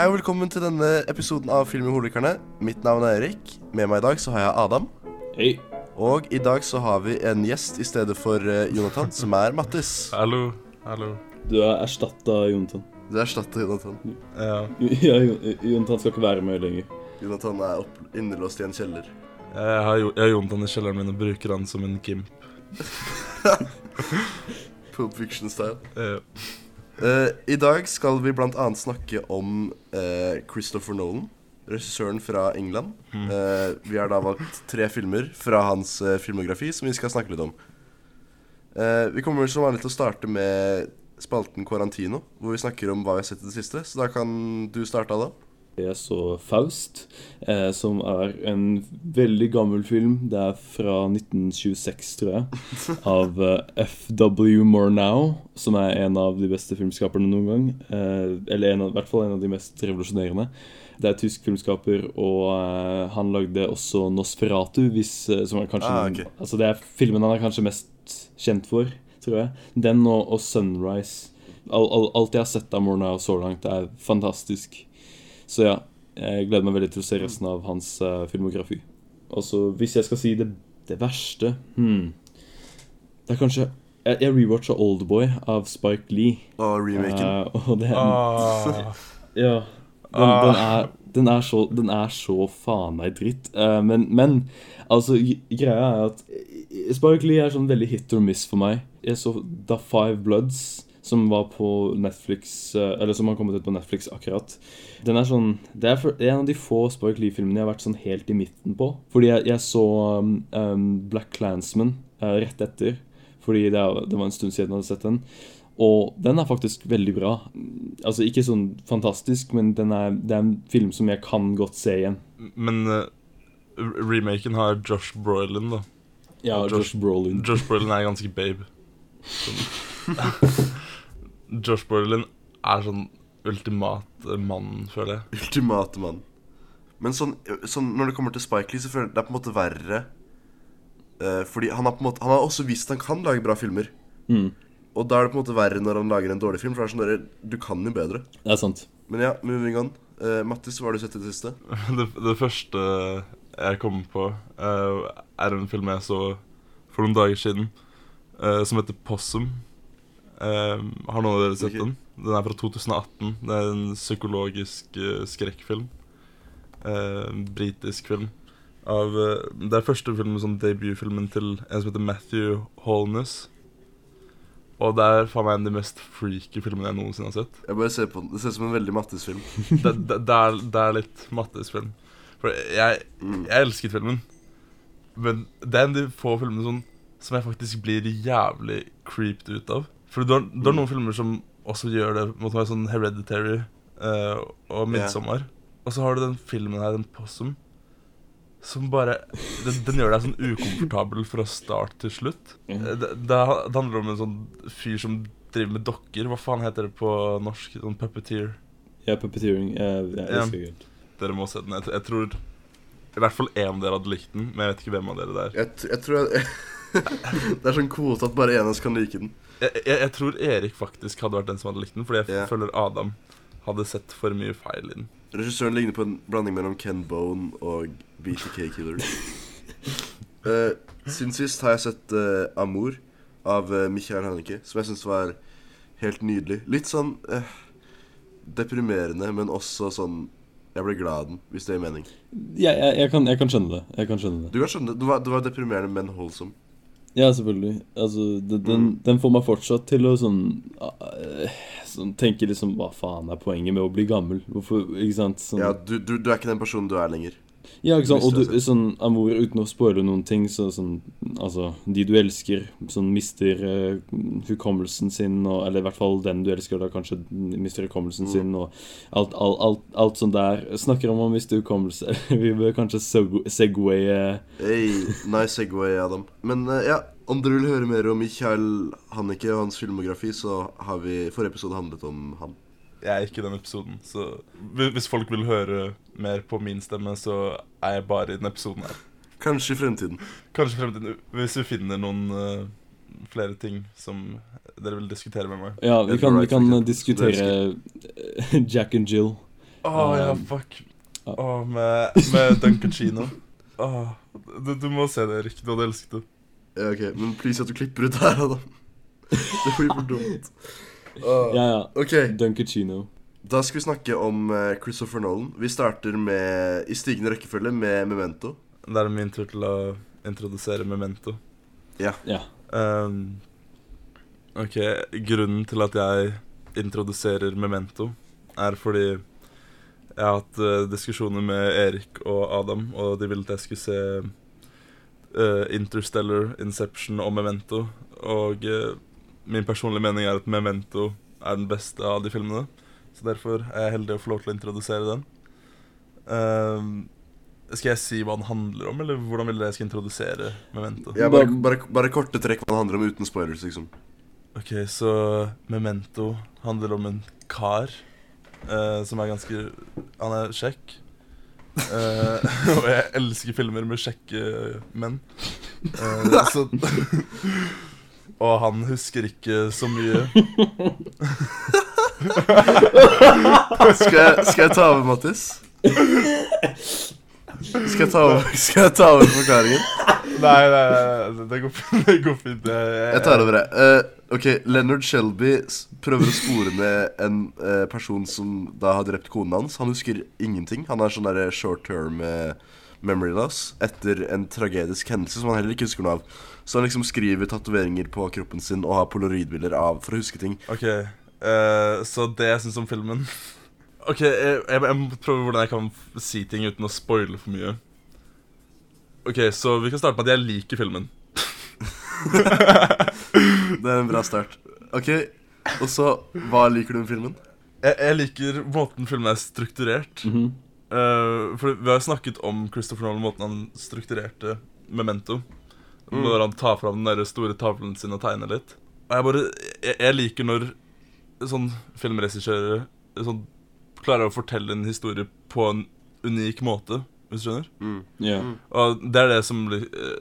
Hei og velkommen til denne episoden av Filmholikerne. Mitt navn er Erik. Med meg i dag så har jeg Adam. Hei. Og i dag så har vi en gjest i stedet for eh, Jonathan, som er Mattis. Hallo. Hallo. Du er erstatta Jonathan. Du erstatter Jonathan. Ja. Ja, Jo- Jonathan skal ikke være med lenger. Jonathan er opp, innelåst i en kjeller. Jeg har, jo- jeg har Jonathan i kjelleren min og bruker han som en gimp. Pulp Fiction-style. Eh, Eh, I dag skal vi annet snakke om uh, Christopher Nolan, regissøren fra England. Uh, vi har da valgt tre filmer fra hans filmografi som vi skal snakke litt om. Vi kommer som vanlig til å starte med spalten Quarantino, hvor vi snakker om hva vi har sett i det siste. Så da kan du starte, Ada. Jeg så Faust, eh, som er en veldig gammel film. Det er fra 1926, tror jeg. Av eh, F.W. Murnau, som er en av de beste filmskaperne noen gang. Eh, eller en av, i hvert fall en av de mest revolusjonerende. Det er tysk filmskaper, og eh, han lagde også Nosferatu, hvis, eh, som er kanskje Ah, den- Altså det er filmen han er kanskje mest kjent for, tror jeg. Den og, og Sunrise. Al, al, alt jeg har sett av Murnau så langt, er fantastisk. Så ja, jeg gleder meg veldig til å se resten av hans uh, filmografi. Og så hvis jeg skal si det, det verste hmm. Det er kanskje Jeg, jeg rewatcha Oldboy av Spike Lee. Oh, remaken. Uh, og det oh. Ja. Den, den, er, den, er så, den er så faen meg dritt. Uh, men, men altså, greia er at Spike Lee er sånn veldig hit or miss for meg. Jeg så The Five Bloods, som var på Netflix eh, Eller som har kommet ut på Netflix akkurat. Den er sånn Det er, en av de få Spike Lee-filmene jeg har vært sånn helt i midten på. Fordi jeg, jeg så um, um, Black Clansman uh, rett etter. Fordi det, det var en stund siden jeg hadde sett den. Og den er faktisk veldig bra. Altså ikke sånn fantastisk, men den er, det er en film som jeg kan godt se igjen. men uh, remaken har Josh Brolin, da. Ja, Josh- Josh Brolin. Josh Brolin er ganske babe. Sånn. Josh Brolin er sånn ultimat mann, føler jeg. Ultimat mann. Men sånn, sånn når det kommer til Spike Lee, så føler jeg det er på en måte verre. Uh, fordi han har på en måte Han har også vist at han kan lage bra filmer. Mm, Og da er det på en måte verre når han lager en dårlig film. For det er sånn du kan jo bedre. det er sant. Men ja, moving on. Uh, Mattis, hva har du sett i det siste? Det, det første jeg kom på, uh, er en film jeg så for noen dager siden, uh, som heter Possum. Eh, har noen av dere sett den? Den er fra 2018. Det er en psykologisk uh, skrekkfilm. Uh, britisk film. Av, uh, det er første filmen, sånn debutfilmen til en som heter Matthew Holness. Og det er faen meg en av de mest freaky filmene jeg noensinne har sett. Jeg bare ser på den. Det ser ut som en veldig Mattis-film. det, det, det, er, det er litt Mattis film. For jeg, Mm. jeg elsket filmen. Men det er en av de få filmene som, som jeg faktisk blir jævlig creeped ut av. For du har, du har Mm. noen filmer som også gjør det Måtte være sånn Hereditary uh, og Midsommar. Og så har du den filmen her, den Possum, som bare den, den gjør deg sånn ukomfortabel fra start til slutt. Mm. Eh, Det, det, handler om en sånn fyr som driver med dokker. Hva faen heter det på norsk? Sånn puppeteer. Ja, puppeteering. Ja. det. Dere må se den. Jeg, jeg tror i hvert fall én av dere hadde likt den, men jeg vet ikke hvem av dere det er. Jeg, jeg tror jeg Det er sånn kvote at bare én av oss kan like den. Jeg, jeg, tror Erik faktisk hadde vært den som hadde likt den, fordi jeg yeah. føler Adam hadde sett for mye feil i den. Regissøren ligner på en blanding mellom Ken Bone og BTK Killer. uh, siden sist har jeg sett uh, Amour av uh, Michael Haneke, som jeg syns var helt nydelig. Litt sånn uh, deprimerende, men også sånn Jeg ble glad av den, hvis det gir mening. Ja, jeg, jeg, kan, jeg kan skjønne det. Jeg kan skjønne det. Du kan skjønne, det var, det var deprimerende, men holdsom. Ja, selvfølgelig. Altså, det, den, Mm. den får meg fortsatt til å sånn, uh, sånn Tenke liksom Hva faen er poenget med å bli gammel? Hvorfor Ikke sant? Sånn, Ja, du, du, du er ikke den personen du er lenger. Ja, ikke sant? Og du sånn Amor, uten å spoile noen ting, så sånn Altså, de du elsker, sånn mister uh, hukommelsen sin, og, eller i hvert fall den du elsker, da kanskje mister hukommelsen Mm. sin, og alt, alt, alt, alt sånt der. Snakker om å miste hukommelse. Vi bør kanskje segway segwaye Hey, nice segway, Adam. Men uh, ja, om dere vil høre mer om Michael Hanneke og hans filmografi, så har vi Forrige episode handlet om han. Jeg er ikke i den episoden, så hvis folk vil høre mer på min stemme, så er jeg bare i den episoden her. Kanskje i fremtiden. Kanskje i fremtiden, hvis vi finner noen uh, flere ting som dere vil diskutere med meg. Ja, vi kan, vi kan diskutere Jack and Jill. Å ja, Um, fuck. ja. oh, med, med Chino Åh, du, du må se det, Erik. Du hadde elsket det. Ja, ok, Men please at du klipper ut her, da. Det blir for dumt. Åh. Ja, ja. Okay. Dunkerchino. da skal vi snakke om eh, Christopher Nolan. Vi starter med, i stigende rekkefølge med Memento. Det er min tur til å introdusere Memento. Ja. Um, ok, grunnen til at jeg introduserer Memento, er fordi jeg har hatt uh, diskusjoner med Erik og Adam, og de ville at jeg skulle se uh, Interstellar, Inception og Memento. Og eh, min personlige mening er at Memento er den beste av de filmene. Så derfor er jeg heldig å få lov til å introdusere den. Uh, skal jeg si hva den handler om, eller hvordan vil dere jeg skal introdusere Memento? Ja, bare, bare, bare korte trekk hva den handler om uten spoilers, liksom. Ok, så Memento handler om en kar uh, som er ganske Han er kjekk. Uh, og jeg elsker filmer med kjekke menn. Eh, så Og han husker ikke så mye. Skal jeg, skal jeg ta over, Mattis? Skal jeg ta over, skal jeg ta over forklaringen? Nei, nei, nei, det går fint. Det går fint. Jeg, Jeg tar over, jeg. Uh, ok, Leonard Shelby prøver å spore ned en uh, person som da har drept konen hans. Han husker ingenting. Han har sånn short term uh, memory loss etter en tragedisk hendelse som han heller ikke husker noe av. Så han liksom skriver tatoveringer på kroppen sin og har polaroidbilder av for å huske ting. Ok, uh, så det jeg syns om filmen Ok, jeg, jeg, jeg må prøve hvordan jeg kan si ting uten å spoile for mye. Ok, så vi kan starte med at jeg liker filmen. Det er en bra start. Ok, og så Hva liker du med filmen? Jeg, jeg liker måten filmen er strukturert. Mm -hmm. uh, for vi har snakket om Christopher Nolan, måten han strukturerte Memento. Mm. Når han tar fram den der store tavlen sin og tegner litt. Og jeg bare Jeg, jeg liker når sånn filmregissører sånn, klarer å fortelle en historie på en unik måte, hvis du skjønner. Mm. Ja. Og det er det som blir- eh,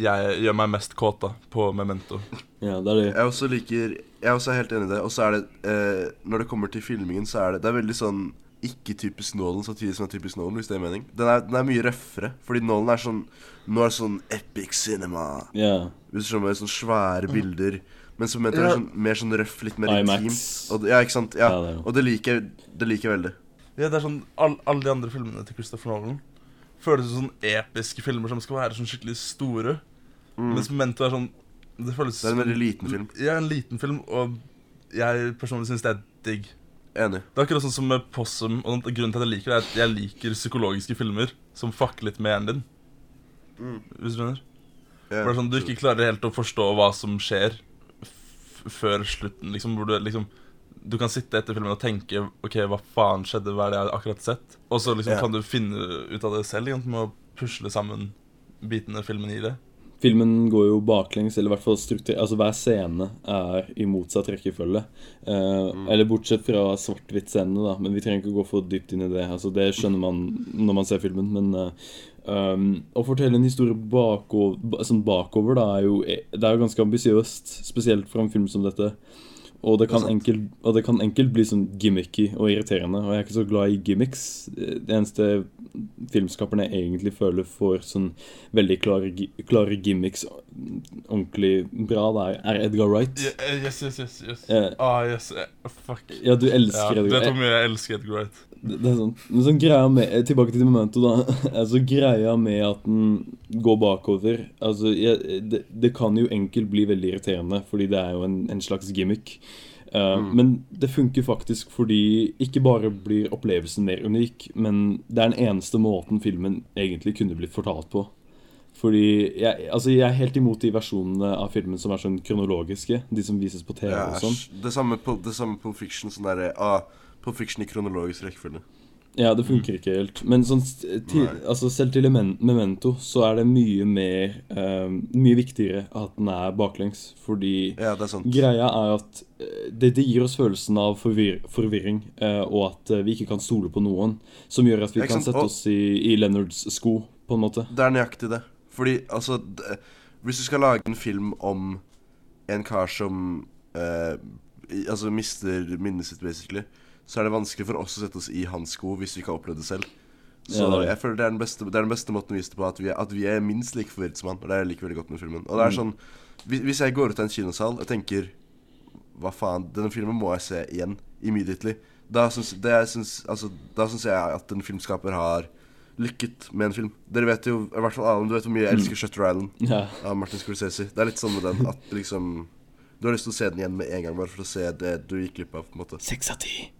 jeg gjør meg mest kåt da, på Memento. ja, det er det. Jeg også liker Jeg er også helt enig i det. Og så er det eh, Når det kommer til filmingen, så er det Det er veldig sånn ikke typisk Nålen samtidig som det er typisk Nålen, hvis det gir mening. Den er, den er mye røffere, fordi Nålen er sånn Nå er det sånn epic cinema. Ja. Hvis du skjønner, sånn svære bilder. Men som mente jeg sånn, mer sånn røff, litt mer IMAX. Og, ja, ikke sant? Ja. Ja, er. Og det liker jeg Det liker jeg veldig. Ja, det er sånn all, Alle de andre filmene til Christopher Nolan føles som sånn episke filmer som skal være sånn skikkelig store. Mm. Mens Memento er sånn Det føles Det er en veldig liten film. Ja, en liten film, og jeg personlig syns det er digg. Enig. Det er akkurat sånn som med Possum, og grunnen til at jeg liker det, er at jeg liker psykologiske filmer som fucker litt med hjernen din. Mm. Hvis du skjønner? Bare sånn, Du ikke klarer helt å forstå hva som skjer f før slutten, liksom. Hvor du liksom Du kan sitte etter filmen og tenke OK, hva faen skjedde? Hva er det jeg akkurat sett? Og så liksom yeah. kan du finne ut av det selv ikke med å pusle sammen bitene filmen gir deg. Filmen går jo baklengs, eller i hvert fall struktur... Altså hver scene er i motsatt rekkefølge. Eh, Eller bortsett fra svart-hvitt-scenene, da. Men vi trenger ikke gå for dypt inn i det. Altså Det skjønner man når man ser filmen. Men eh, um, å fortelle en historie bakover, sånn bakover da, er jo, det er jo ganske ambisiøst. Spesielt for en film som dette. Og det, kan Det enkelt, og det kan enkelt bli sånn gimmicky og irriterende. Og jeg er ikke så glad i gimmicks. Det eneste filmskaperne egentlig føler for sånn veldig klare, klare gimmicks ordentlig bra, det er, Edgar Wright. eh, Yes, yes, yes. yes. Eh, Ah, yes. eh, Fuck. ja, du Ja, elsker Wright. vet Edgar hvor mye jeg elsker Edgar Wright. Det, er sånn, men sånn greia med, Tilbake til momentet, da. altså Greia med at den går bakover Altså, jeg, det, det kan jo enkelt bli veldig irriterende, fordi det er jo en, en slags gimmick. Uh, Men det funker faktisk fordi ikke bare blir opplevelsen mer unik, men det er den eneste måten filmen egentlig kunne blitt fortalt på. Fordi jeg, altså jeg er helt imot de versjonene av filmen som er sånn kronologiske. De som vises på TV Ja, og sånn. det samme på det samme på Fiction. Sånn derre ah, På Fiction i kronologisk rekkefølge. Ja, det funker ikke helt. Men sånn, til, altså selv til Memento så er det mye mer eh, Mye viktigere at den er baklengs. Fordi Ja, det er sant. greia er at eh, det, det gir oss følelsen av forvir forvirring, uh, og at eh, vi ikke kan stole på noen. Som gjør at vi kan sette oss i, i Leonards sko, på en måte. Det er nøyaktig det. Fordi altså det, Hvis du skal lage en film om en kar som uh, Altså mister minnet sitt, basically, så er det vanskelig for oss å sette oss i hans sko hvis vi ikke har opplevd det selv. Så er det. jeg føler det er, den beste, det er den beste måten å vise det på, at vi er, at vi er minst like forvirret som han. Og det er jeg liker veldig godt med filmen. Og det er Mm. sånn Hvis, jeg går ut av en kinosal og tenker Hva faen, denne filmen må jeg se igjen. Immediately. Da syns, altså, jeg at en filmskaper har lykket med en film. Dere vet jo, i hvert fall Alan, du vet hvor mye jeg elsker Shutter Island Ja. av Martin Scorsese. Det er litt sånn med den at liksom Du har lyst til å se den igjen med en gang, bare for å se det du gikk glipp av. på en måte Seks av ti.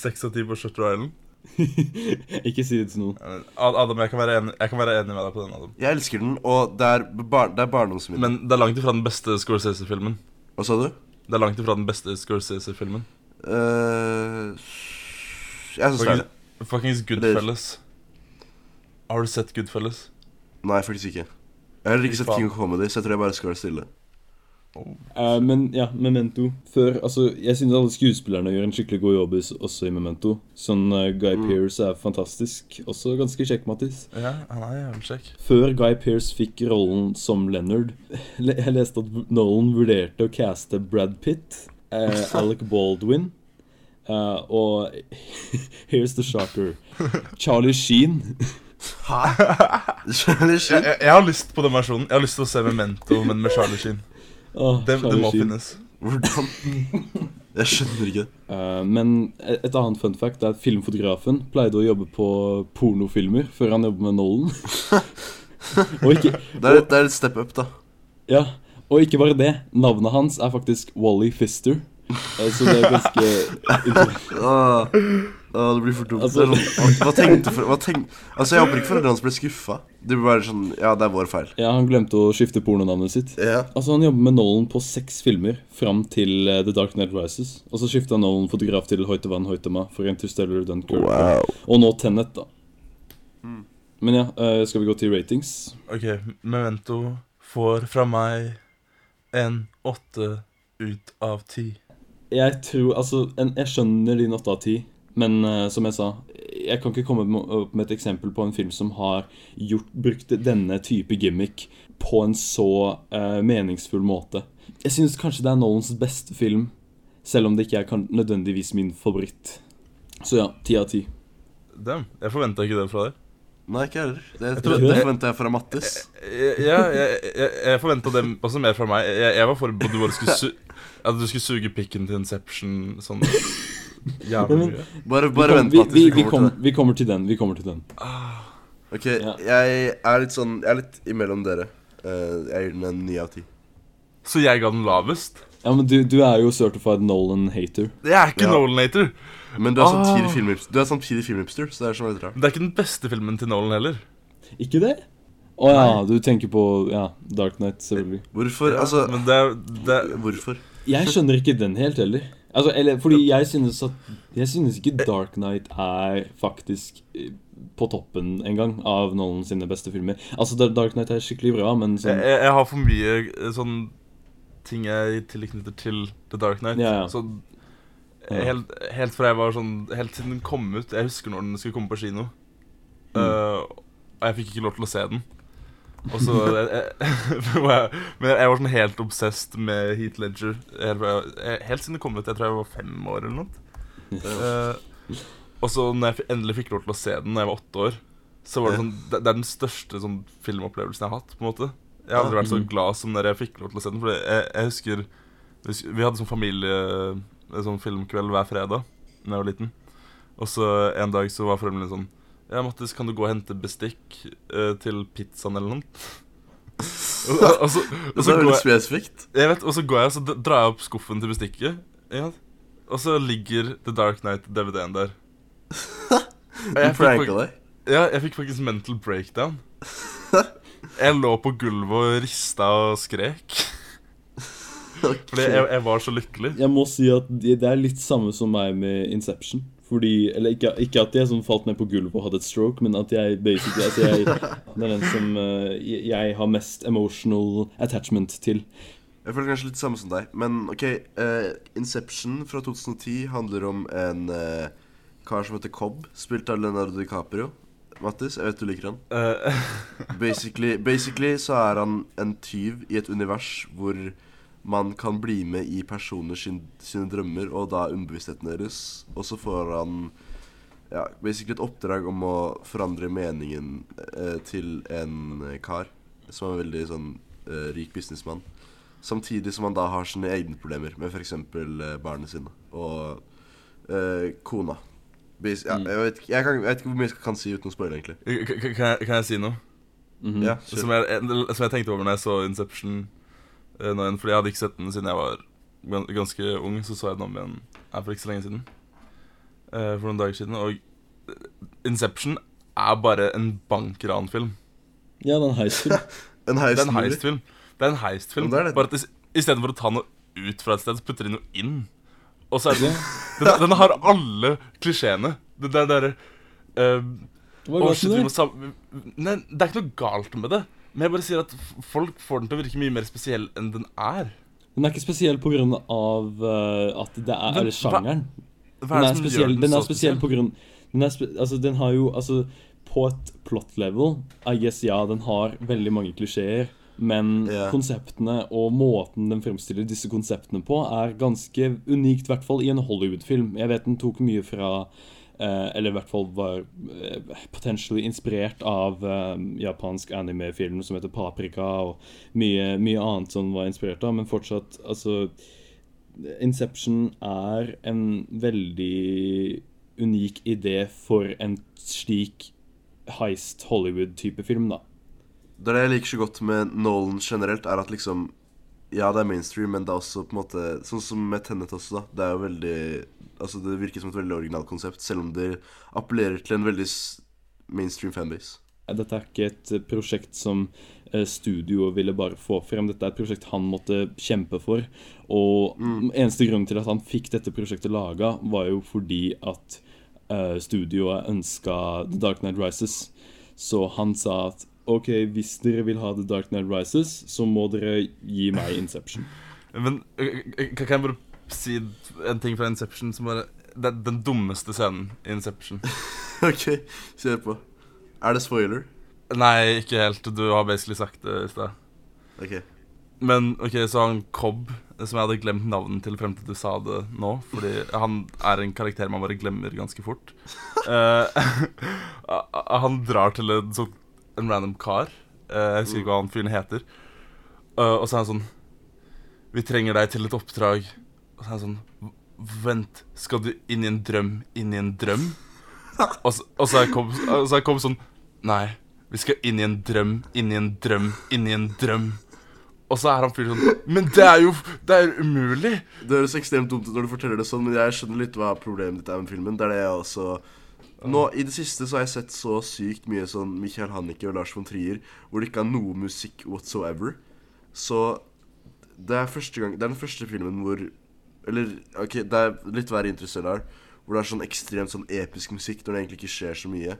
Seks av ti på Shutter Island. Ikke si det til noen. Adam, jeg kan, være enig, jeg kan være enig med deg på den. Adam Jeg elsker den, og det er, bar, det er barndomsminne. Men det er langt ifra den beste Scorsese-filmen. Hva sa du? Det er langt ifra den beste Scorsese-filmen. Uh, jeg syns det er det. Fuckings Goodfellas. Har du sett Goodfellas? Nei, faktisk ikke. Jeg har heller ikke sett. King of Comedy, så jeg tror jeg bare skal være stille. Eh, men ja, Memento. Før, altså, jeg synes alle skuespillerne gjør en skikkelig god jobb også i Memento. Sånn uh, Guy Mm. Pearce er fantastisk. Også ganske kjekk, Mattis. Ja, han er jævlig kjekk. Før Guy Pearce fikk rollen som Leonard le- Jeg leste at Nolan vurderte å caste Brad Pitt, uh, Alec Baldwin eh, og Here's the shocker Charlie Sheen. Charlie Jeg, jeg, jeg har lyst på den versjonen. Jeg har lyst til å se Memento, men med Charlie Sheen. Åh, Det, det må finnes. Hvordan? Jeg skjønner ikke. Eh, men et et annet fun fact er at filmfotografen pleide å jobbe på pornofilmer før han jobbet med Nolan. og ikke Det er, det er et step up, da. Ja, og ikke bare det. Navnet hans er faktisk Wally Fister. Uh, Så det er ganske åh, det blir for dumt. Altså- sånn, hva tenkte for, hva tenk, Altså, Jeg håper ikke foreldrene hans ble skuffa. Det blir bare sånn Ja, det er vår feil. Ja, han glemte å skifte pornonavnet sitt. Ja. Altså, Han jobber med Nolan på seks filmer fram til uh, The Dark Knight Rises. Og så skifta Nolan fotograf til Hoitevan Hoitema for Interstellar Dunker. Wow. Og nå Tenet, da. Men ja, uh, skal vi gå til ratings? Ok, Memento får fra meg en åtte ut av ti. Jeg tror Altså, en, jeg skjønner din åtte av ti, men uh, som jeg sa Jeg kan ikke komme opp med et eksempel på en film som har gjort, brukt denne type gimmick på en så uh, meningsfull måte. Jeg syns kanskje det er Nolans beste film, selv om det ikke er kan, nødvendigvis min favoritt. Så ja, ti av ti. Damn, jeg forventa ikke det fra deg. Nei, ikke heller. Det, tror- det, det forventa jeg fra Mattis. Ja, jeg, jeg, jeg forventa det også mer fra meg. Jeg, jeg var forberedt på at du bare skulle su At du skulle suge pikken til Inception sånn jævlig mye. Bare, bare vent, vi, Mattis. vi, Vi vi, kommer vi kommer til den. Vi kommer til den. Ok, Ja. jeg er litt sånn Jeg er litt imellom dere. Uh, jeg gir den en ni av ti. Så jeg ga den lavest? Ja, men du, du er jo certified Nolan-hater. Jeg er ikke Ja. Nolan-hater. Men du er samtidig Ah. filmhipster, Du er samtidig filmhipster, så det er sånn veldig rart. Det er ikke den beste filmen til Nolan heller. Ikke det? Å ja, du tenker på ja, Dark Knight, selvfølgelig. Hvorfor? Ja, Altså men det er, det er Hvorfor? Jeg skjønner ikke den helt heller. Altså, eller, fordi jeg synes at Jeg synes ikke Dark Knight er faktisk eh, på toppen engang av Nolan sine beste filmer. Altså, Dark Knight er skikkelig bra, men sånn jeg jeg har for mye eh, sånn ting jeg tilknytter til The Dark Knight. Ja, ja. Så helt, helt fra jeg var sånn Helt siden den kom ut Jeg husker når den skulle komme på kino. Mm. Uh, og jeg fikk ikke lov til å se den. Og så var jeg, Men jeg var sånn helt obsessed med Heat Ledger helt, jeg- helt siden det kom ut. Jeg tror jeg var fem år eller noe. Uh, og så når jeg endelig fikk lov til å se den da jeg var åtte år, så var det sånn Det, det er den største sånn filmopplevelsen jeg har hatt. på en måte Jeg har aldri vært så Mhm. glad som når jeg fikk lov til å se den. For jeg, jeg husker vi Vi hadde sånn familie Sånn filmkveld hver fredag Da jeg var liten. Og så en dag så var foreldrene sånn Ja, Mattis, kan du gå og hente bestikk eh, til pizzaen eller noe? og, og, og, så, og, Det så går jeg, spesifikt. jeg vet, og så går jeg og så drar jeg opp skuffen til bestikket. Ja. Og så ligger The Dark Knight-DVD-en der. Du jeg fikk, pranka deg. ja, jeg fikk faktisk mental breakdown. Jeg lå på gulvet og rista og skrek. Fordi jeg, jeg var så lykkelig. Jeg må si at det det er litt samme som meg med Inception. Fordi, eller ikke, ikke at jeg sånn falt ned på gulvet og hadde et stroke, men at jeg basically altså jeg, Det er den som uh, jeg, jeg har mest emotional attachment til. Jeg føler kanskje litt samme som deg. Men ok, Uh, Inception fra 2010 handler om en uh, kar som heter Cobb, spilt av Leonardo DiCaprio. Mattis, jeg vet du liker han. Eh, Basically, basically så er han en tyv i et univers hvor man kan bli med i personer sin, sine drømmer, og da underbevisstheten deres. Og så får han ja, basically et oppdrag om å forandre meningen eh, til en kar som er en veldig sånn eh, rik businessmann. Samtidig som han da har sine egne problemer med f.eks. Eh, barna sine og eh, kona. Bas ja, Mm. jeg, vet, jeg, kan, jeg vet ikke hvor mye jeg kan si uten å spoile, egentlig. Kan jeg, kan jeg si noe? Mhm. Ja, Som jeg, som jeg tenkte over når jeg så Inception nå igjen, Fordi jeg hadde ikke sett den siden jeg var ganske ung. Så så jeg den om igjen her for ikke så lenge siden. Eh, for noen dager siden. Og eh, Inception er bare en bankranfilm. Ja, det er en heistfilm. En Det er en heistfilm. Det er en heistfilm. Det er det. Bare at Istedenfor å ta noe ut fra et sted, så putter de noe inn. Og så er det den, den har alle klisjeene. Det der derre uh, Hva Å, er galt med det? sam Nei, det er ikke noe galt med det. Men jeg bare sier at folk får den til å virke mye mer spesiell enn den er. Den er ikke spesiell på grunn av eh, at det er Men det sjangeren. Hva er det er som gjør spesiell, den er spesiell på grunn den, er spe, altså, den har jo Altså, på et plot level I guess ja, den har veldig mange klisjeer. Men yeah. konseptene og måten den fremstiller disse konseptene på, er ganske unikt, i hvert fall i en Hollywood-film. Jeg vet den tok mye fra Eller i hvert fall var eh, potentially inspirert av eh, japansk anime-film som heter Paprika, og mye, mye annet som var inspirert av, men fortsatt, altså Inception er en veldig unik idé for en slik heist Hollywood-type film, da. Det er det jeg liker så godt med Nolan generelt, er at liksom Ja, det er mainstream, men det er også på en måte Sånn som med Tenet også, da. Det er jo veldig Altså, det virker som et veldig originalt konsept, selv om det appellerer til en veldig mainstream fanbase. Dette er ikke et eh, prosjekt som eh, studioet ville bare få frem. Dette er et prosjekt han måtte kjempe for. Og eneste grunnen til at han fikk dette prosjektet laga, var jo fordi at eh, studioet ønska The Dark Night Rises. Så han sa at OK, hvis dere vil ha The Dark Night Rises, så må dere gi meg Inception. Men øh, kan jeg bare si en ting fra Inception som bare Det er den dummeste scenen i Inception. OK, kjør på. Er det spoiler? Nei, ikke helt. Du har basically sagt det i stad. OK. Men ok, så han Cobb, som jeg hadde glemt navnet til frem til du sa det nå, fordi han er en karakter man bare glemmer ganske fort. uh, han drar til en, sånn, en random kar. Uh, jeg husker ikke hva han fyren heter. Uh, og så er han sånn Vi trenger deg til et oppdrag. Og så er han sånn Vent, skal du inn i en drøm, inn i en drøm? Og så, og så jeg kommet så Cobb sånn Nei, vi skal inn i en drøm, inn i en drøm, inn i en drøm. Og så er han fyren sånn Men det er jo Det er umulig! Det høres ekstremt dumt ut når du forteller det sånn, men jeg skjønner litt hva problemet ditt er med filmen. Det er det jeg også Nå, I det siste så har jeg sett så sykt mye sånn Michael Hannicke og Lars von Trier hvor det ikke er noe musikk whatsoever. Så det er gang Det er den første filmen hvor Eller OK, det er litt verre Interstellar, hvor det er sånn ekstremt sånn episk musikk når det egentlig ikke skjer så mye.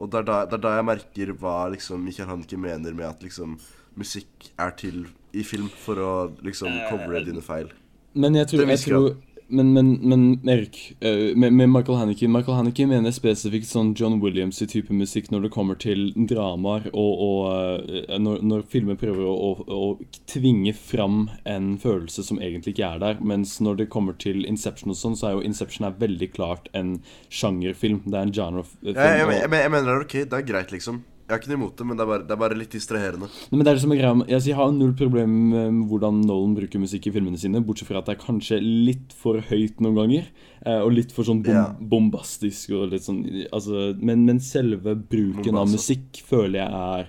Og det er da, det er da jeg merker hva liksom Michael Hanke mener med at liksom musikk er til i film for å liksom covre dine feil. Men jeg tror, jeg tror men, men, men Erik, eh, med, med Michael Haneke Michael Haneke mener spesifikt sånn John Williams i type musikk når det kommer til dramaer, og, og eh, når, når filmer prøver å, å, å tvinge fram en følelse som egentlig ikke er der. Mens når det kommer til Inception og sånn, så er jo Inception er veldig klart en sjangerfilm. Det er en genre-film. Ja, jeg, jeg, jeg, jeg mener det er ok, det er greit, liksom. Jeg har ikke noe imot det, men det er bare, det er bare litt distraherende. Nei, Men det er det som er greia med- Jeg har null problem med hvordan Nolan bruker musikk i filmene sine, bortsett fra at det er kanskje litt for høyt noen ganger. eh, Og litt for sånn bom Ja. bombastisk og litt sånn altså, men, men selve bruken av Bombastisk. musikk føler jeg er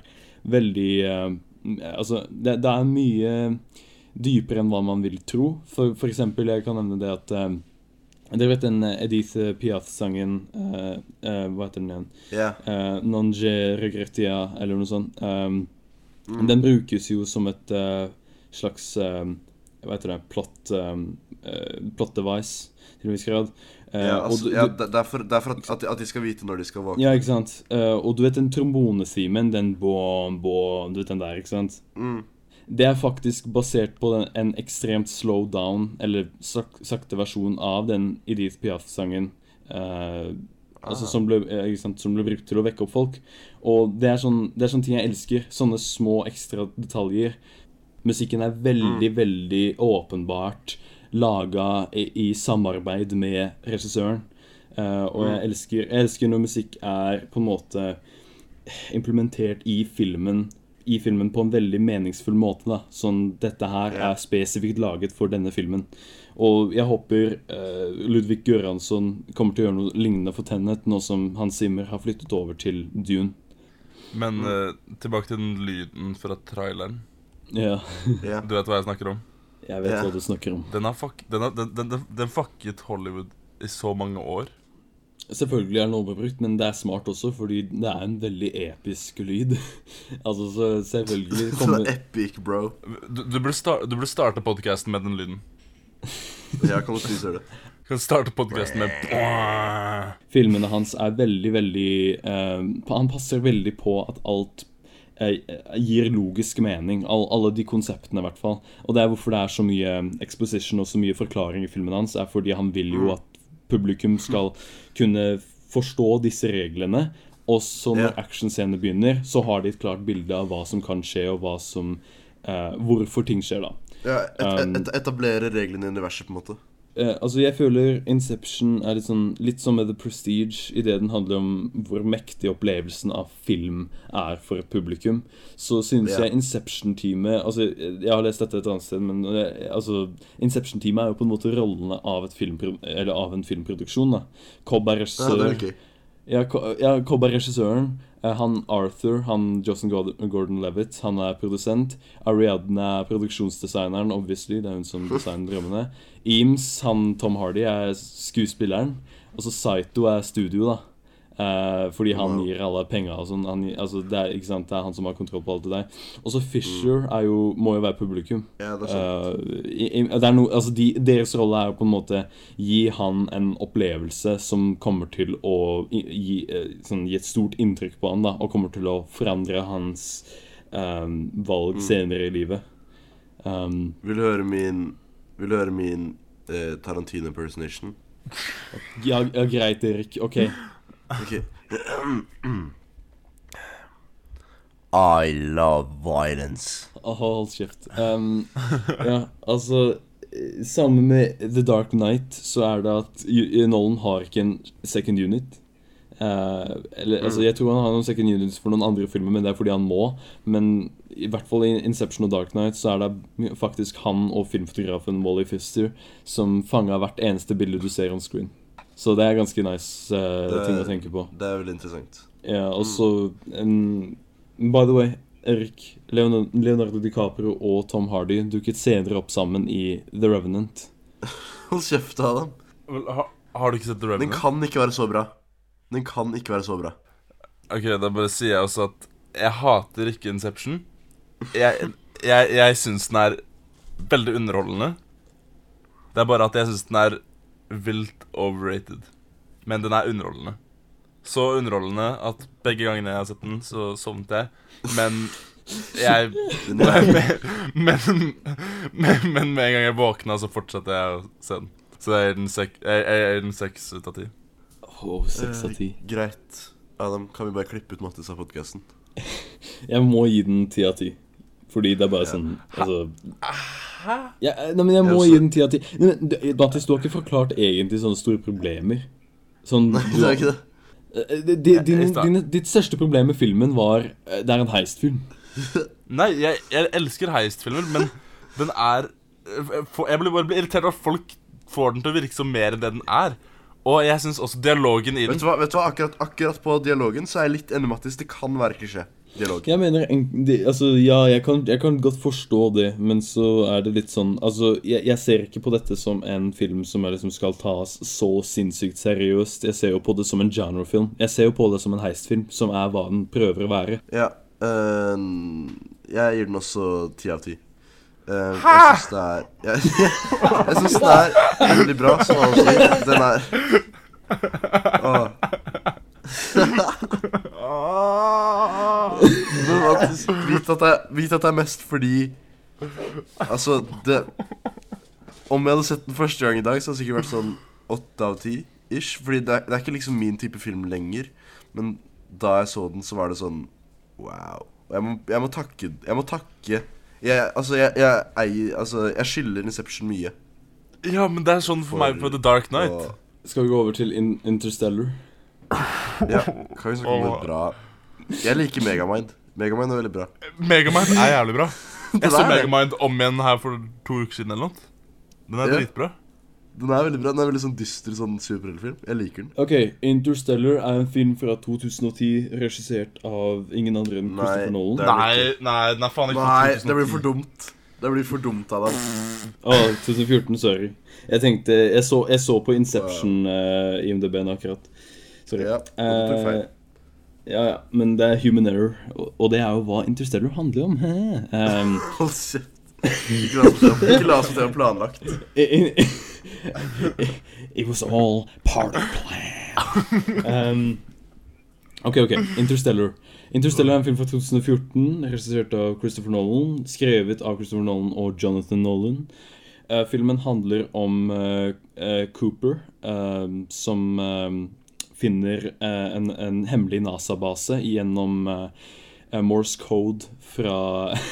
veldig eh, Altså, det, det er mye dypere enn hva man vil tro. For, for eksempel, jeg kan nevne det at eh, Dere vet den eh, Edith Piaf-sangen uh, uh, Hva heter den igjen? Ja. Uh, non je regrettia, eller noe sånt. Um, Mm. Den brukes jo som et eh, slags um, Hva heter det Plot, um, eh, plot device, til en viss grad. Eh, ja, altså, du- ja det, er for, det er for at, at, de, skal vite når de skal våkne. ja, ikke sant. Eh, og du vet den trombonesimen, den bom, bom, du vet den der, ikke sant? Mm. Det er faktisk basert på den, en ekstremt slow down, eller sak, sakte versjon av den Edith Piaf-sangen. Uh, Altså som ble, eh, sant, som ble brukt til å vekke opp folk. Og det er, sånn, det er sånne ting jeg elsker. Sånne små ekstra detaljer. Musikken er veldig, veldig åpenbart laga i, i samarbeid med regissøren. Uh, og jeg elsker, jeg elsker når musikk er på en måte implementert i filmen i filmen på en veldig meningsfull måte. da Sånn, Dette her Ja. er spesifikt laget for denne filmen. Og jeg håper uh, Ludvig Göransson kommer til å gjøre noe lignende for Tenet, nå som Hans Zimmer har flyttet over til Dune. Men uh, tilbake til den lyden fra traileren. Ja, Yeah. Du vet hva jeg snakker om? jeg vet yeah. hva du snakker om. Den har fuck, den, har, den, den, den, den fucket Hollywood i så mange år. Selvfølgelig er den overbrukt, men det er smart også, fordi det er en veldig episk lyd. altså, så selvfølgelig Så kommer epic, bro. Du, du, burde, sta starte podkasten med den lyden. Ja, kan du please gjøre det? Du kan starte podkasten med Filmene hans er veldig, veldig uh, Han passer veldig på at alt eh, gir logisk mening. All, alle de konseptene, i hvert fall. Og det er hvorfor det er så mye exposition og så mye forklaring i filmen hans, er fordi han vil jo at publikum skal kunne forstå disse reglene. Og så når yeah. actionscenene begynner, så har de et klart bilde av hva som kan skje, og hva som eh, hvorfor ting skjer, da. Ja, et, et, Um, et, etablere reglene i universet, på en måte. Eh, altså Jeg føler Inception er litt sånn Litt som med The Prestige, i det den handler om hvor mektig opplevelsen av film er for et publikum. Så synes Ja. jeg Inception-teamet Altså Jeg har lest dette et annet sted, men eh, altså Inception-teamet er jo på en måte rollene av, eller av en filmproduksjon. da Cobb er regissør. Ja, ja Cobb er regissøren. Eh, Han Arthur, han Johnson Gordon-Levitt, han er produsent. Ariadne er produksjonsdesigneren, obviously. Det er hun som designer drømmene. Eames, han Tom Hardy, er skuespilleren. Og så Saito er studio, da. Eh, fordi han gir alle penger og sånn. Han Altså, det, er, sant? det er han som har kontroll på alt det der. Og så Fisher er jo, må jo være publikum. Ja, det er sant. I, i, det er no, altså de, deres rolle er jo på en måte gi han en opplevelse som kommer til å gi, eh, sånn, gi et stort inntrykk på han, da, og kommer til å forandre hans um, valg senere i livet. Um, Vil du høre min Vil du høre min eh, Tarantino impersonation? ja, ja, greit, Erik. OK. Ok I love violence. Oh, Hold kjeft. Um, ja, altså Sammen med The Dark Knight så er det at Nolan har ikke en second unit. Uh, eller, altså, jeg tror han har noen second units for noen andre filmer, men det er fordi han må. Men i hvert fall i Inception og Dark Knight så er det faktisk han og filmfotografen Wally Fister som fanga hvert eneste bilde du ser on screen. Så det er ganske nice uh, Det- ting å tenke på. Det er veldig interessant. Ja, og så um, By the way, Erik, Leonardo, Leonardo DiCaprio og Tom Hardy dukket senere opp sammen i The Revenant. Hold kjeft, Adam. Vel, ha, Har du ikke sett The Revenant? Den kan ikke være så bra. Den kan ikke være så bra. Ok, Da bare sier jeg også at jeg hater ikke Inception. Jeg, jeg, jeg syns den er veldig underholdende. Det er bare at jeg syns den er vilt overrated. Men den er underholdende. Så underholdende at begge gangene jeg har sett den, så sovnet jeg. Men jeg Men, men, men, men med en gang jeg våkna, så fortsatte jeg å se den. Så jeg gir den seks ut av ti. Åh, seks av ti. Eh, greit. Adam, kan vi bare klippe ut Mattis av podkasten? Jeg må gi den ti av ti. Fordi det er bare sånn Altså ja, Nei, men jeg må gi den tida til. Mattis, du har ikke forklart egentlig sånne store problemer. Sånn Nei, det er ikke det. Din, di- di- din, dine, Ditt største problem med filmen var eh, Det er en heistfilm. Nei, jeg, jeg elsker heistfilmer, men den er Jeg blir bare irritert av at folk får den til å virke som mer enn det den er. Og jeg syns også dialogen i Vet den du hva, vet du hva? Akkurat, akkurat på dialogen så er jeg litt enig med Mattis. Det kan være klisjé. Dialog. Jeg mener en, de, Altså, ja, jeg kan, jeg kan godt forstå det, men så er det litt sånn Altså, jeg, jeg ser ikke på dette som en film som er liksom skal tas så sinnssykt seriøst. Jeg ser jo på det som en genrefilm. Jeg ser jo på det som en heistfilm, som er hva den prøver å være. Ja. øh, jeg gir den også ti av ti. Eh, jeg syns det er Jeg, jeg syns det er veldig bra, som han sier. Den er Åh. Men Mattis, vit at, det, vit at det er mest fordi Altså, det Om jeg hadde sett den første gang i dag, så hadde det sikkert vært sånn åtte av ti. Ish, fordi det er, det er ikke liksom min type film lenger. Men da jeg så den, så var det sånn Wow. Og jeg må, jeg må takke Jeg må takke Jeg, altså, jeg, jeg eier Altså, jeg skylder Inception mye. Ja, men det er sånn for, For- meg på The Dark Knight. Og, Skal vi gå over til in Interstellar? ja, kan vi snakke om det bra Jeg liker Megamind. Megamind er veldig bra. Megamind er jævlig bra. Jeg så. Megamind om igjen her for to uker siden eller noe. Den er Ja. dritbra. Den er veldig bra. Den er veldig sånn dyster sånn superheltfilm. Jeg liker den. Ok, Interstellar er en film fra 2010 regissert av ingen andre enn Nei, Christopher Nolan. Nei, nei, den er faen ikke Nei, det blir for dumt. Det blir for dumt av deg. Å, 2014, sorry. Jeg tenkte, jeg så, jeg så på Inception uh, IMDb-en akkurat. Sorry. Ja. Eh, ja, ja, men det er human error, og, og det er jo hva Interstellar handler om. Um, Hold kjeft. Ikke la oss til å la planlagt. it, was all part of plan. Um, ok, ok. Interstellar. Interstellar er en film fra 2014, regissert av Christopher Nolan. Skrevet av Christopher Nolan og Jonathan Nolan. Uh, filmen handler om uh, uh, Cooper, som finner en, en hemmelig NASA-base gjennom eh, Morse code fra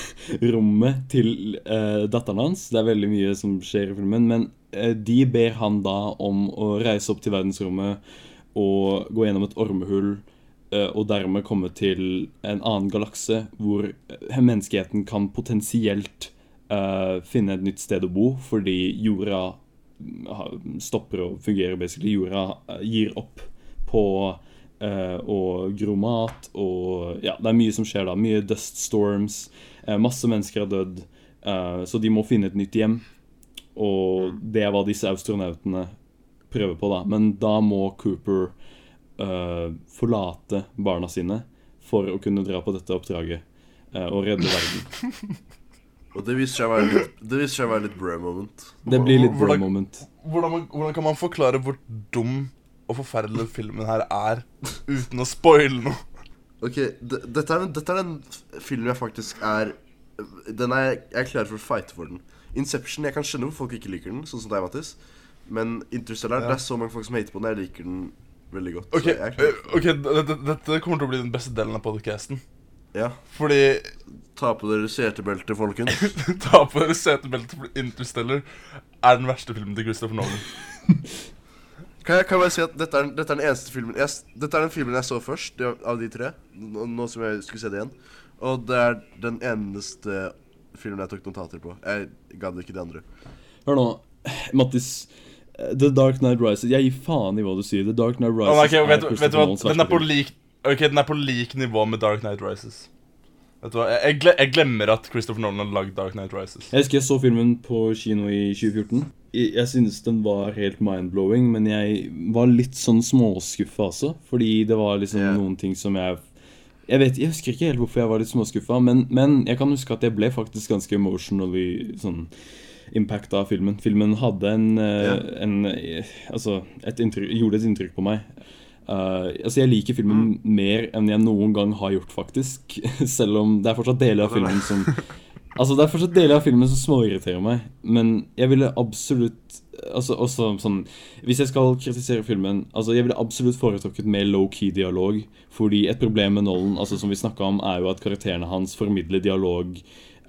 rommet til uh, datteren hans. Det er veldig mye som skjer i filmen, men uh, de ber han da om å reise opp til verdensrommet og gå gjennom et ormehull Uh, og dermed komme til en annen galakse hvor eh, menneskeheten kan potensielt eh, finne et nytt sted å bo fordi jorda stopper å fungere, basically. Jorda eh, gir opp på eh, å gro mat, og ja, det er mye som skjer da. Mye dust storms. eh, masse mennesker har dødd, eh, så de må finne et nytt hjem. Og det er hva disse astronautene prøver på, da. Men da må Cooper eh, forlate barna sine for å kunne dra på dette oppdraget eh, og redde verden. Og det viser seg å være litt, det viser seg å være litt bro moment. Det blir litt bro moment. Hvordan, man- hvordan kan man forklare hvor dum og forferdelig filmen her er uten å spoile noe? Ok, dette er, en, dette er en f- film jeg faktisk er Den er Jeg er klar for å fighte for den. Inception, Jeg kan skjønne hvorfor folk ikke liker den, sånn som deg, Mattis. Men Interstellar, Ja. det er så mange folk som hater på den. Jeg liker den veldig godt. Ok, eh, ok, dette, dette kommer til å bli den beste delen av podcasten Ja. Fordi Ta på dere setebeltet, folkens. Ta på dere setebeltet, for Interstellar er den verste filmen til Christopher Nolan. Kan jeg, kan jeg bare si at dette er, dette er den eneste filmen jeg, Dette er den filmen jeg så først av de tre. Nå, nå som jeg skulle se det igjen. Og det er den eneste filmen jeg tok notater på. Jeg gadd ikke de andre. Hør nå, Mattis. The Dark Knight Rises Jeg gir faen i hva du sier. The Dark Knight Rises oh, okay, vet, er vet Christopher du hva, den er på lik Ok, den er på lik nivå med Dark Knight Rises. Vet du hva, jeg, gle- jeg glemmer at Christopher Nolan har lagd Dark Knight Rises. Jeg husker jeg så filmen på kino i 2014. Jeg, jeg synes den var helt mind-blowing, men jeg var litt sånn småskuffa også. Fordi det var liksom Ja. noen ting som jeg Jeg vet, jeg husker ikke helt hvorfor jeg var litt småskuffa, men, men jeg kan huske at jeg ble faktisk ganske emotionally sånn impacta av filmen. Filmen hadde en, eh, en eh, Altså, et inntrykk, gjorde et inntrykk på meg. Eh, altså Jeg liker filmen Mm. mer enn jeg noen gang har gjort, faktisk. Selv om det er fortsatt deler av filmen som Altså Det er fortsatt deler av filmen som småirriterer meg, men jeg ville absolutt Altså også sånn Hvis jeg skal kritisere filmen Altså Jeg ville absolutt foretrukket mer low-key dialog. Fordi et problem med Nolan, altså som vi om, er jo at karakterene hans formidler dialog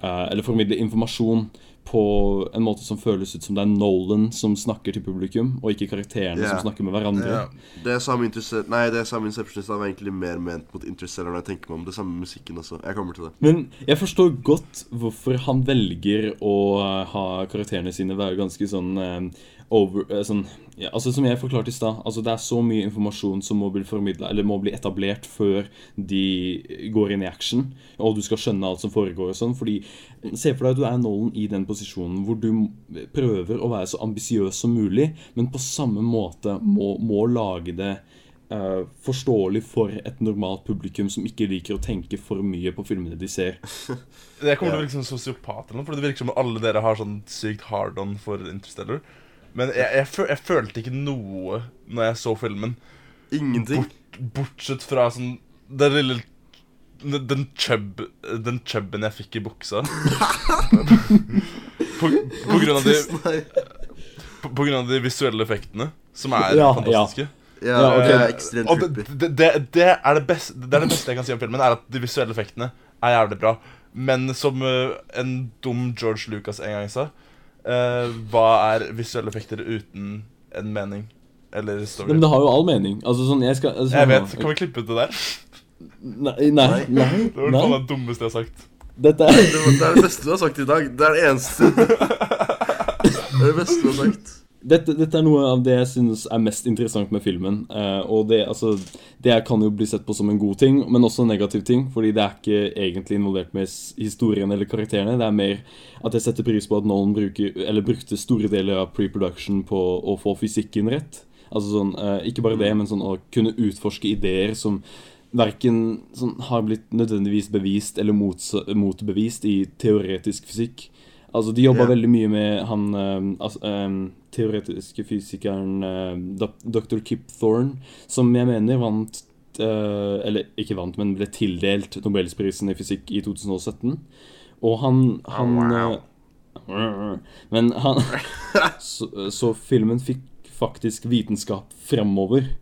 uh, Eller formidler informasjon på en måte som føles ut som det er Nolan som snakker til publikum, og ikke karakterene yeah. som snakker med hverandre. Yeah. Det samme Interstellar Nei, det samme Inceptionist var egentlig mer ment mot Interstellar når jeg tenker meg om. Det samme musikken også. Jeg kommer til det. Men jeg forstår godt hvorfor han velger å ha karakterene sine være ganske sånn eh, over eh, sånn, ja, altså Som jeg forklarte i stad, altså det er så mye informasjon som må bli formidla, eller må bli etablert før de går inn i action, og du skal skjønne alt som foregår og sånn. Fordi Se for deg at du er Nolan i den posisjonen hvor du prøver å være så ambisiøs som mulig, men på samme måte må, må lage det uh, forståelig for et normalt publikum som ikke liker å tenke for mye på filmene de ser. Jeg kommer til å virke som sosiopat, eller noe, for det virker som om alle dere har sånn sykt hard-on for Interstellar. Men jeg, jeg, føl, jeg følte ikke noe når jeg så filmen, Ingenting. bortsett fra sånn den lille den den chub Den chubben jeg fikk i buksa. på, på grunn av de på, på grunn av de visuelle effektene, som er Ja, ja. fantastiske. Ja, Ja, okay. det er ekstremt Og det, det, det, det, er det, beste, det er det beste jeg kan si om filmen, er at de visuelle effektene er jævlig bra. Men som eh, en dum George Lucas en gang sa eh, Hva er visuelle effekter uten en mening? Eller story? Men det har jo all mening. Altså sånn, jeg skal altså, jeg vet. Kan vi klippe ut det der? Nei, nei, nei, Det var nei. det dummeste jeg har sagt. Dette er Det, det er det beste du har sagt i dag. Det er det eneste Det er det beste du har sagt. Dette, dette er noe av det jeg synes er mest interessant med filmen. eh, og det, altså, det kan jo bli sett på som en god ting, men også en negativ ting. Fordi det er ikke egentlig involvert med historien eller karakterene. Det er mer at jeg setter pris på at Nolan bruker, eller brukte store deler av pre-production på å få fysikken rett. Altså sånn, eh, Ikke bare det, men sånn å kunne utforske ideer som verken sånn, har blitt nødvendigvis bevist eller mot, motbevist i teoretisk fysikk. Altså, De jobba Ja. veldig mye med han altså, eh, teoretiske fysikeren uh, dr. Kip Thorne, som jeg mener vant uh, Eller ikke vant, men ble tildelt Nobelsprisen i fysikk i 2017. Og han, han wow. uh, Men han så, så filmen fikk faktisk vitenskap fremover.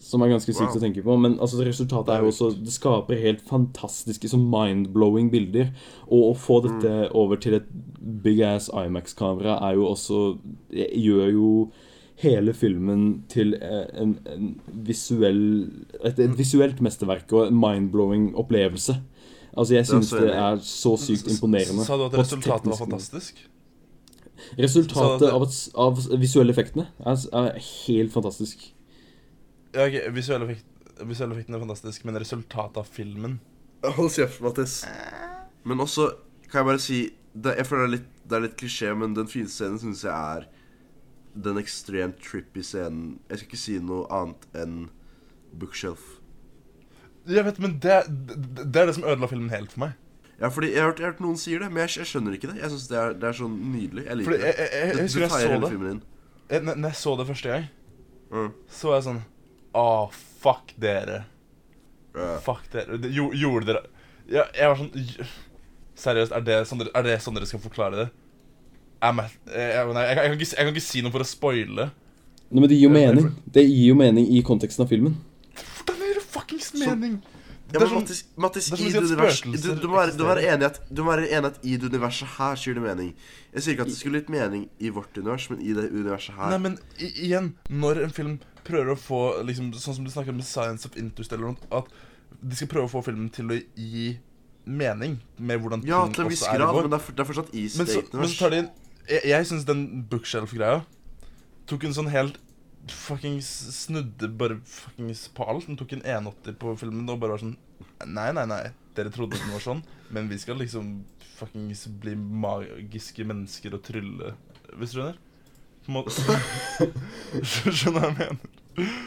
Som er ganske sykt Wow. å tenke på. Men altså, resultatet er jo også Det skaper helt fantastiske, så mind-blowing bilder. Og å få dette over til et big ass Imax-kamera er jo også Gjør jo hele filmen til eh, en, en visuell et, et visuelt mesterverk og en mind-blowing opplevelse. Altså, jeg syns det, det er så sykt imponerende. Sa du at resultatet var fantastisk? Resultatet av, av visuelle effektene er, er helt fantastisk. Ja, ok, Visuelle effekt, visuelle effekten er fantastisk, men resultatet av filmen Hold kjeft, Mattis. Men også kan jeg bare si det, Jeg føler det er litt, det er litt klisjé, men den fine scenen syns jeg er den ekstremt trippy scenen Jeg skal ikke si noe annet enn bookshelf. Jeg vet, men det, det, det er det som ødela filmen helt for meg. Ja, fordi jeg har hørt, jeg har hørt noen sier det, men jeg, jeg skjønner ikke det. Jeg syns det, det er sånn nydelig. Jeg liker Fordi jeg, det. jeg, jeg, jeg Det, du det jeg så hele det filmen din. jeg, når jeg så det første gang, Mm. så var jeg sånn Å, fuck dere. Ja. Fuck dere. Det, jo, gjorde dere ja, Jeg var sånn Seriøst, er det sånn dere, er det sånn dere skal forklare det? Jeg, jeg, jeg, kan- jeg, kan ikke, jeg kan ikke si noe for å spoile. Nei, men det gir jo mening. Det gir jo mening i konteksten av filmen. Hvordan gir det fuckings mening? Ja, men sånn- Mattis, i det universet du, du, må være, du, må enig at, du må være enig at i det universet her så gir det mening. Jeg sier ikke at det skulle gitt mening i vårt univers, men i det universet her Nei, men i, igjen, når en film prøver å få liksom, Sånn som du snakker om Science of Interest eller noe, at de skal prøve å få filmen til å gi mening med hvordan Ja, ting til en viss også er i grad, men det er, det er fortsatt i Men så, men så tar de inn Jeg, jeg syns den bookshelf-greia tok en sånn helt fuckings Snudde bare fuckings på alt. Den tok en 180 på filmen og bare var sånn Nei, nei, nei. Dere trodde den var sånn, men vi skal liksom fuckings bli magiske mennesker og trylle. Hvis du skjønner? På en måte. Skjønner du hva jeg mener?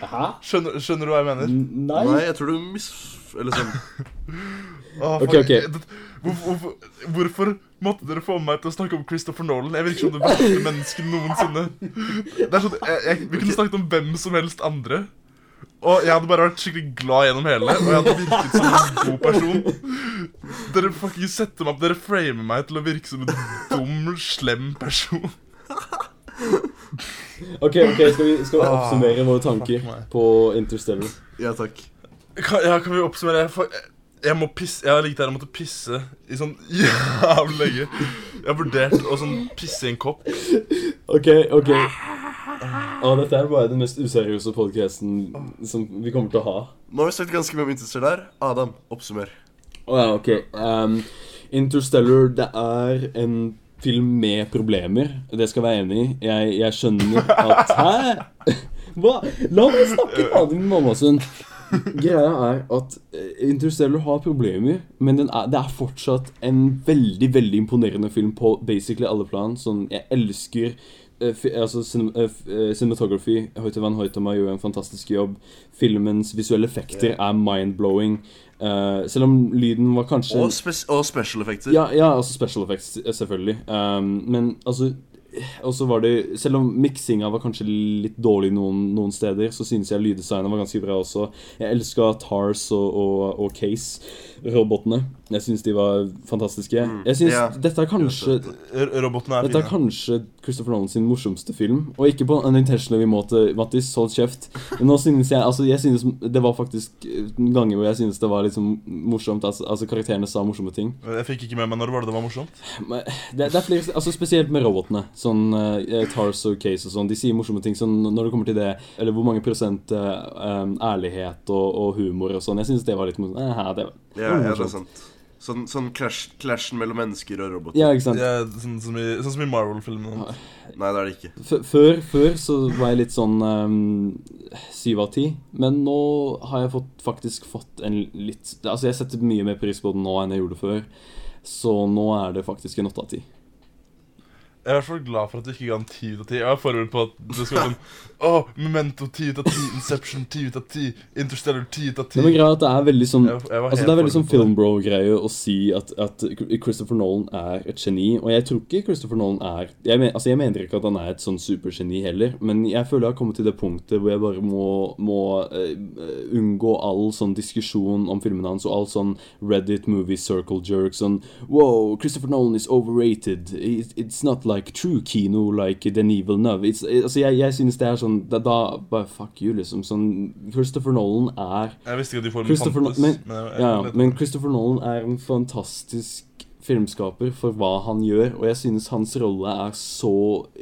Hæ? Skjønner, skjønner du hva jeg mener? Nei. Nei, jeg tror du mis... Eller sånn ah, Ok, ok. Hvorfor, hvorfor, hvorfor måtte dere få meg til å snakke om Christopher Nolan? Jeg virker som det beste mennesket noensinne. Det er sånn, jeg, jeg, Vi kunne snakket om hvem som helst andre. Og jeg hadde bare vært skikkelig glad gjennom hele. Og jeg hadde virket som en god person. Dere fucking setter meg opp Dere framer meg til å virke som en dum, slem person. Ok, ok, skal vi, skal vi Ah, oppsummere våre tanker på Interstellar? Ja takk. Kan, ja, kan vi oppsummere? Jeg, jeg må pisse Jeg har ligget her og måtte pisse i sånn jævlig lenge. Jeg har vurdert å sånn pisse i en kopp. Ok, ok. Ah, dette er bare den mest useriøse podcasten som vi kommer til å ha. Nå har vi sagt ganske mye om Interstellar. Adam, oppsummer. Å ja, ok. Um, Interstellar, det er en film med problemer. Det skal jeg være enig i. Jeg, jeg skjønner at Hæ? Hva? La meg snakke, med din mammasønn. Greia er at eh, Interstellar har problemer, men den er, det er fortsatt en veldig veldig imponerende film på basically alle plan. Sånn, jeg elsker eh, altså, eh, cinematography. Hoite van Hoitema gjør en fantastisk jobb. Filmens visuelle effekter er mind-blowing. Eh, selv om lyden var kanskje Og, spe special effects. ja, ja, altså special effects, eh, selvfølgelig. Um, men altså Og så var det Selv om miksinga var kanskje litt dårlig noen, noen steder, så synes jeg lyddesignet var ganske bra også. Jeg elska Tars og, og, og Case, robotene. Jeg syns de var fantastiske. Mm. Jeg synes yeah. Dette er kanskje Robotene er Dette er fine. kanskje Christopher Nolan sin morsomste film. Og ikke på en intentionally måte, Mattis, hold kjeft. Men nå synes jeg Altså, jeg synes det var faktisk eh, ganger hvor jeg synes det var liksom morsomt. Altså, altså karakterene sa morsomme ting. Jeg fikk ikke med meg når var det det var morsomt. Men det, det er flere Altså Spesielt med robotene. Sånn uh, Tars og Case og sånn. De sier morsomme ting sånn når det kommer til det Eller hvor mange prosent uh, um, ærlighet og, og humor og sånn. Jeg synes det var litt morsomt. Eh, det, var ja, det er sant. Sånn, sånn clash, clashen mellom mennesker og roboter. Ja, ikke sant? Ja, sånn, som i, sånn som i Marvel-filmene. Nei, det er det ikke. F- Før, før så var jeg litt sånn um, av ti, men nå har jeg fått, faktisk fått en litt Altså, jeg setter mye mer pris på den nå enn jeg gjorde før, så nå er det faktisk en åtte av ti. Jeg er i hvert fall glad for at du ikke ga en 10 av 10. Jeg var forberedt på at det skulle være sånn Åh, Memento 10 ut av 10, Inception 10 ut av 10, Interstellar 10 ut av 10. Det er at det er veldig sånn Jeg- jeg Altså Det er veldig sånn filmbro-greie å si at, at Christopher Nolan er et geni. Og jeg tror ikke Christopher Nolan er jeg, men, altså jeg mener ikke at han er et sånn supergeni heller, men jeg føler jeg har kommet til det punktet hvor jeg bare må, må uh, unngå all sånn diskusjon om filmene hans, og all sånn Reddit movie circle jerk sånn Wow, Christopher Nolan is overrated. It, it's not like true kino like Denis Villeneuve. It's, altså jeg, jeg synes det er sånn Da, da bare fuck you, liksom. Sånn Christopher Nolan er Jeg visste ikke at de Christopher, Pontus, men, men jeg, jeg, ja, men Christopher Nolan er en fantastisk filmskaper for hva han gjør, og jeg synes hans rolle er så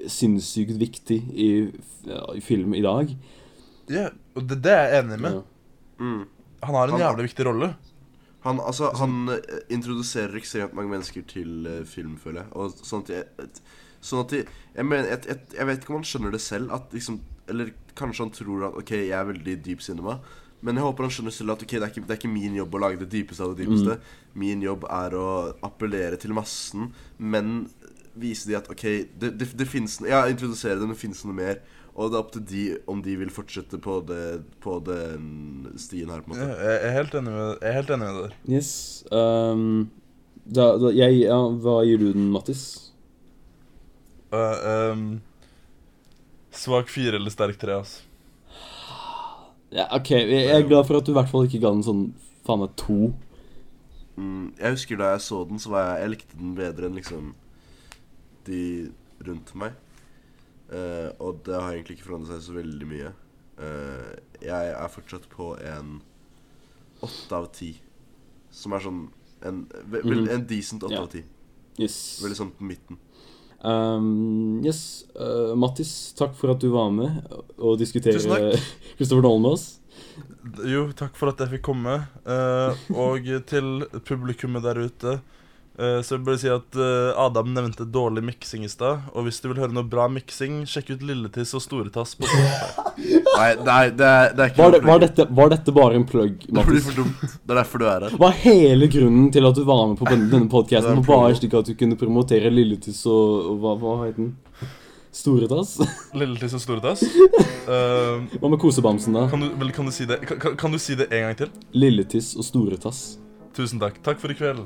sinnssykt viktig i, i film i dag. Ja, og det, det er jeg enig med. Ja. Mm. Han har en Han- jævlig viktig rolle. Han, altså, han eh, introduserer ekstremt mange mennesker til eh, film, føler jeg. Og sånn at jeg, sånn at jeg, jeg, mener, jeg, jeg, jeg vet ikke om han skjønner det selv. At liksom, eller kanskje han tror at OK, jeg er veldig deep cinema. Men jeg håper han skjønner selv at ok, det er, ikke, det er ikke min jobb å lage det dypeste av det dypeste. Min jobb er å appellere til massen, men vise de at OK, det, det, det fins Ja, introdusere det, men det finnes noe mer. Og det er opp til de om de vil fortsette på, det, på den stien her, på en måte. jeg, jeg, er helt enig med, jeg er helt enig med der. Yes. Um, da, da, jeg, ja, hva gir du den, Mattis? Uh, um, svak fire eller sterk tre, altså. Ja, OK, jeg, er glad for at du i hvert fall ikke ga den sånn faen meg to. Mm, jeg husker da jeg så den, så var jeg Jeg likte den bedre enn liksom de rundt meg. Uh, og det har egentlig ikke forandret seg så veldig mye. Uh, jeg er fortsatt på en åtte av ti. Som er sånn en, ve, vel, Mhm. en decent åtte yeah. av ti. Yes. Veldig sånn på midten. Um, yes. Uh, Mattis, takk for at du var med og diskutere. Christopher Nolan med oss. Jo, takk for at jeg fikk komme. Uh, og til publikummet der ute så vil jeg bare si at eh, Adam nevnte dårlig miksing i stad. Og hvis du vil høre noe bra miksing, sjekk ut Lilletiss og Storetass på Nei, nei det, er, det er ikke Var, det, var, dette, var dette bare en plugg, Det blir for dumt. Det er derfor du er her. Hva er hele grunnen til at du var med på denne podkasten, bare slik at du kunne promotere Lilletiss og, og hva, hva het den? Storetass? Lilletiss og Storetass. Uh, Hva med kosebamsen, da? kan, du, vel, kan, du si det? Kan, kan, kan du si det en gang til? Lilletiss og Storetass. Tusen takk. Takk for i kveld.